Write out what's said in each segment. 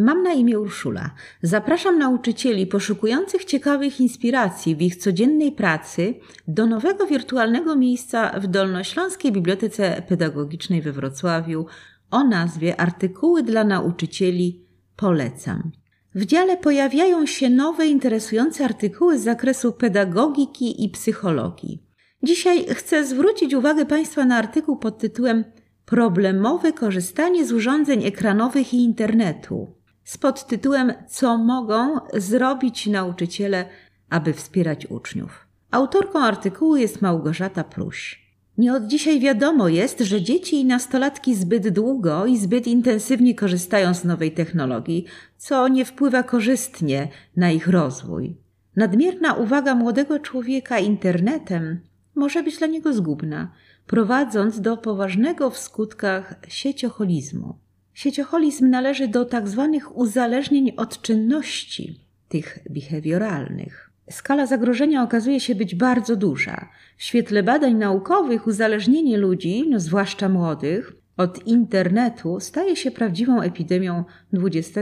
Mam na imię Urszula. Zapraszam nauczycieli poszukujących ciekawych inspiracji w ich codziennej pracy do nowego wirtualnego miejsca w Dolnośląskiej Bibliotece Pedagogicznej we Wrocławiu o nazwie Artykuły dla nauczycieli Polecam. W dziale pojawiają się nowe, interesujące artykuły z zakresu pedagogiki i psychologii. Dzisiaj chcę zwrócić uwagę Państwa na artykuł pod tytułem Problemowe korzystanie z urządzeń ekranowych i internetu z podtytułem Co mogą zrobić nauczyciele, aby wspierać uczniów. Autorką artykułu jest Małgorzata Pluś. Nie od dzisiaj wiadomo jest, że dzieci i nastolatki zbyt długo i zbyt intensywnie korzystają z nowej technologii, co nie wpływa korzystnie na ich rozwój. Nadmierna uwaga młodego człowieka internetem może być dla niego zgubna, prowadząc do poważnego w skutkach sieciocholizmu. Sieciocholizm należy do tzw. Tak uzależnień od czynności, tych behawioralnych. Skala zagrożenia okazuje się być bardzo duża. W świetle badań naukowych uzależnienie ludzi, no zwłaszcza młodych, od internetu staje się prawdziwą epidemią XXI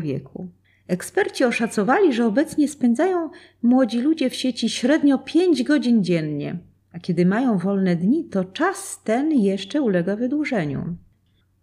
wieku. Eksperci oszacowali, że obecnie spędzają młodzi ludzie w sieci średnio 5 godzin dziennie, a kiedy mają wolne dni, to czas ten jeszcze ulega wydłużeniu.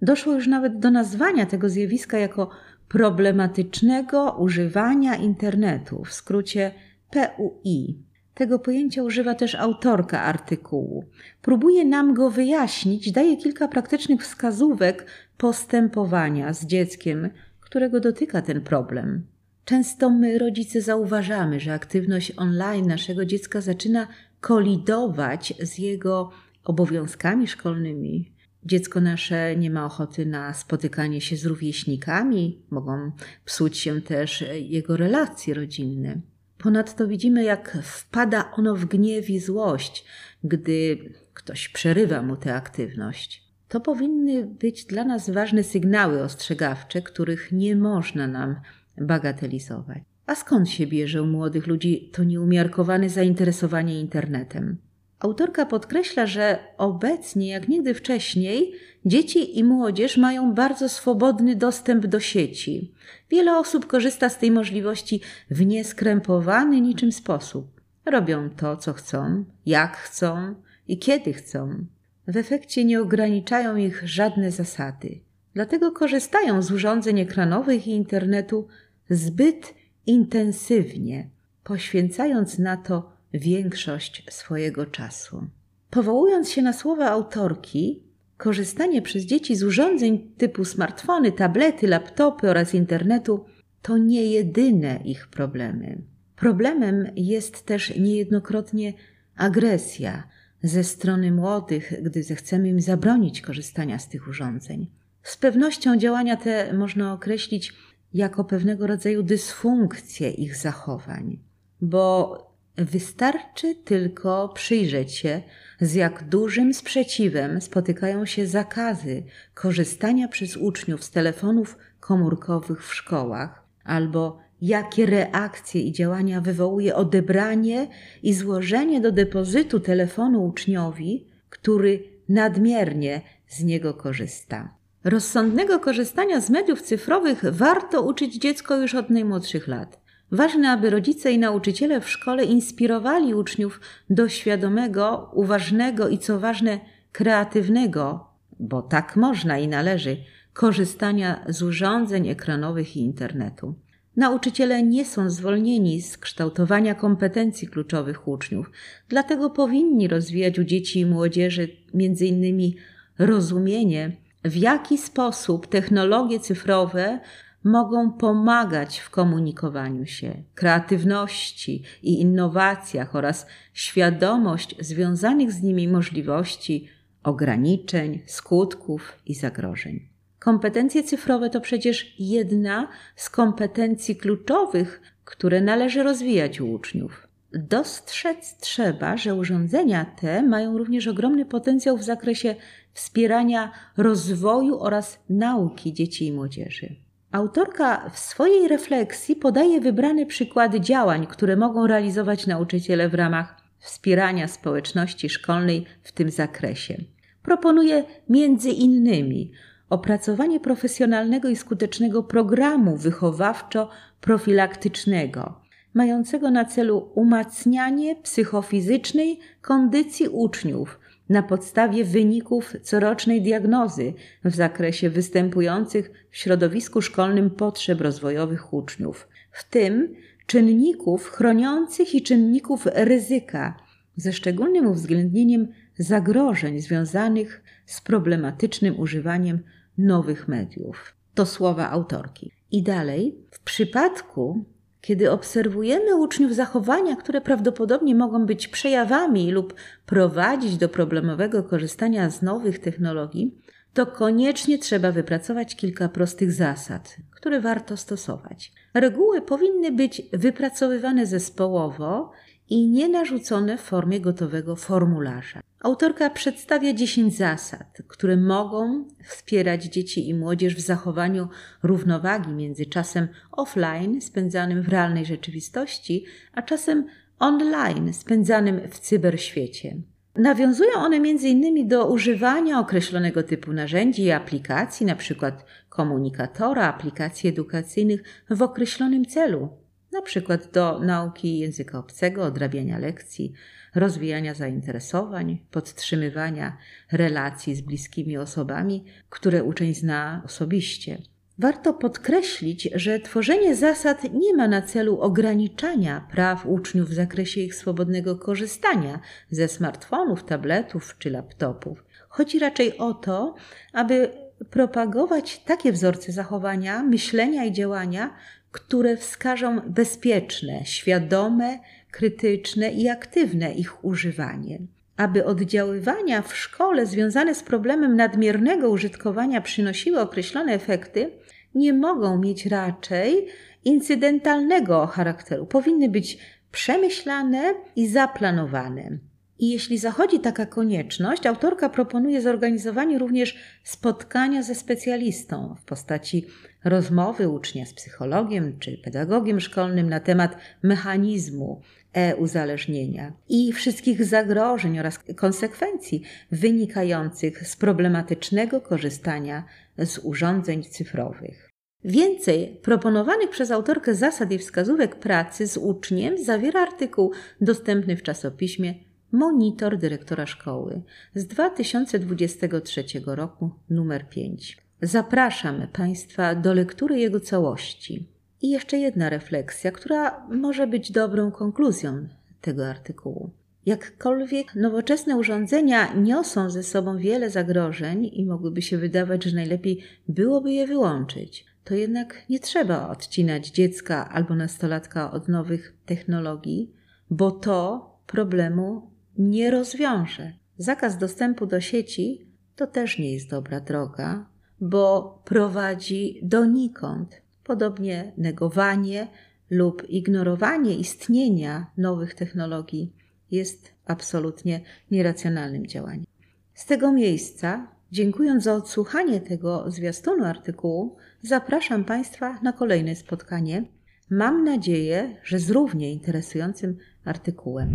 Doszło już nawet do nazwania tego zjawiska jako problematycznego używania internetu, w skrócie PUI. Tego pojęcia używa też autorka artykułu. Próbuje nam go wyjaśnić, daje kilka praktycznych wskazówek postępowania z dzieckiem, którego dotyka ten problem. Często my, rodzice, zauważamy, że aktywność online naszego dziecka zaczyna kolidować z jego obowiązkami szkolnymi. Dziecko nasze nie ma ochoty na spotykanie się z rówieśnikami, mogą psuć się też jego relacje rodzinne. Ponadto widzimy, jak wpada ono w gniew i złość, gdy ktoś przerywa mu tę aktywność. To powinny być dla nas ważne sygnały ostrzegawcze, których nie można nam bagatelizować. A skąd się bierze u młodych ludzi to nieumiarkowane zainteresowanie internetem? Autorka podkreśla, że obecnie, jak nigdy wcześniej, dzieci i młodzież mają bardzo swobodny dostęp do sieci. Wiele osób korzysta z tej możliwości w nieskrępowany niczym sposób. Robią to, co chcą, jak chcą i kiedy chcą. W efekcie nie ograniczają ich żadne zasady. Dlatego korzystają z urządzeń ekranowych i internetu zbyt intensywnie, poświęcając na to większość swojego czasu. Powołując się na słowa autorki, korzystanie przez dzieci z urządzeń typu smartfony, tablety, laptopy oraz internetu to nie jedyne ich problemy. Problemem jest też niejednokrotnie agresja ze strony młodych, gdy zechcemy im zabronić korzystania z tych urządzeń. Z pewnością działania te można określić jako pewnego rodzaju dysfunkcję ich zachowań, bo wystarczy tylko przyjrzeć się, z jak dużym sprzeciwem spotykają się zakazy korzystania przez uczniów z telefonów komórkowych w szkołach, albo jakie reakcje i działania wywołuje odebranie i złożenie do depozytu telefonu uczniowi, który nadmiernie z niego korzysta. Rozsądnego korzystania z mediów cyfrowych warto uczyć dziecko już od najmłodszych lat. Ważne, aby rodzice i nauczyciele w szkole inspirowali uczniów do świadomego, uważnego i co ważne, kreatywnego, bo tak można i należy, korzystania z urządzeń ekranowych i internetu. Nauczyciele nie są zwolnieni z kształtowania kompetencji kluczowych uczniów, dlatego powinni rozwijać u dzieci i młodzieży m.in. rozumienie, w jaki sposób technologie cyfrowe mogą pomagać w komunikowaniu się, kreatywności i innowacjach oraz świadomość związanych z nimi możliwości, ograniczeń, skutków i zagrożeń. Kompetencje cyfrowe to przecież jedna z kompetencji kluczowych, które należy rozwijać u uczniów. Dostrzec trzeba, że urządzenia te mają również ogromny potencjał w zakresie wspierania rozwoju oraz nauki dzieci i młodzieży. Autorka w swojej refleksji podaje wybrane przykłady działań, które mogą realizować nauczyciele w ramach wspierania społeczności szkolnej w tym zakresie. Proponuje między innymi opracowanie profesjonalnego i skutecznego programu wychowawczo-profilaktycznego, mającego na celu umacnianie psychofizycznej kondycji uczniów na podstawie wyników corocznej diagnozy w zakresie występujących w środowisku szkolnym potrzeb rozwojowych uczniów, w tym czynników chroniących i czynników ryzyka, ze szczególnym uwzględnieniem zagrożeń związanych z problematycznym używaniem nowych mediów. To słowa autorki. I dalej, w przypadku, kiedy obserwujemy uczniów zachowania, które prawdopodobnie mogą być przejawami lub prowadzić do problemowego korzystania z nowych technologii, to koniecznie trzeba wypracować kilka prostych zasad, które warto stosować. Reguły powinny być wypracowywane zespołowo i nie narzucone w formie gotowego formularza. Autorka przedstawia 10 zasad, które mogą wspierać dzieci i młodzież w zachowaniu równowagi między czasem offline spędzanym w realnej rzeczywistości, a czasem online spędzanym w cyberświecie. Nawiązują one m.in. do używania określonego typu narzędzi i aplikacji, np. komunikatora, aplikacji edukacyjnych w określonym celu, np. do nauki języka obcego, odrabiania lekcji, rozwijania zainteresowań, podtrzymywania relacji z bliskimi osobami, które uczeń zna osobiście. Warto podkreślić, że tworzenie zasad nie ma na celu ograniczania praw uczniów w zakresie ich swobodnego korzystania ze smartfonów, tabletów czy laptopów. Chodzi raczej o to, aby propagować takie wzorce zachowania, myślenia i działania, które wskażą bezpieczne, świadome, krytyczne i aktywne ich używanie. Aby oddziaływania w szkole związane z problemem nadmiernego użytkowania przynosiły określone efekty, nie mogą mieć raczej incydentalnego charakteru. Powinny być przemyślane i zaplanowane. I jeśli zachodzi taka konieczność, autorka proponuje zorganizowanie również spotkania ze specjalistą w postaci rozmowy ucznia z psychologiem czy pedagogiem szkolnym na temat mechanizmu e-uzależnienia i wszystkich zagrożeń oraz konsekwencji wynikających z problematycznego korzystania z urządzeń cyfrowych. Więcej proponowanych przez autorkę zasad i wskazówek pracy z uczniem zawiera artykuł dostępny w czasopiśmie Monitor dyrektora szkoły z 2023 roku numer 5. Zapraszam Państwa do lektury jego całości. I jeszcze jedna refleksja, która może być dobrą konkluzją tego artykułu. Jakkolwiek nowoczesne urządzenia niosą ze sobą wiele zagrożeń i mogłyby się wydawać, że najlepiej byłoby je wyłączyć, to jednak nie trzeba odcinać dziecka albo nastolatka od nowych technologii, bo to problemu nie rozwiąże. Zakaz dostępu do sieci to też nie jest dobra droga, bo prowadzi donikąd. Podobnie negowanie lub ignorowanie istnienia nowych technologii jest absolutnie nieracjonalnym działaniem. Z tego miejsca, dziękując za odsłuchanie tego zwiastunu artykułu, zapraszam Państwa na kolejne spotkanie. Mam nadzieję, że z równie interesującym artykułem.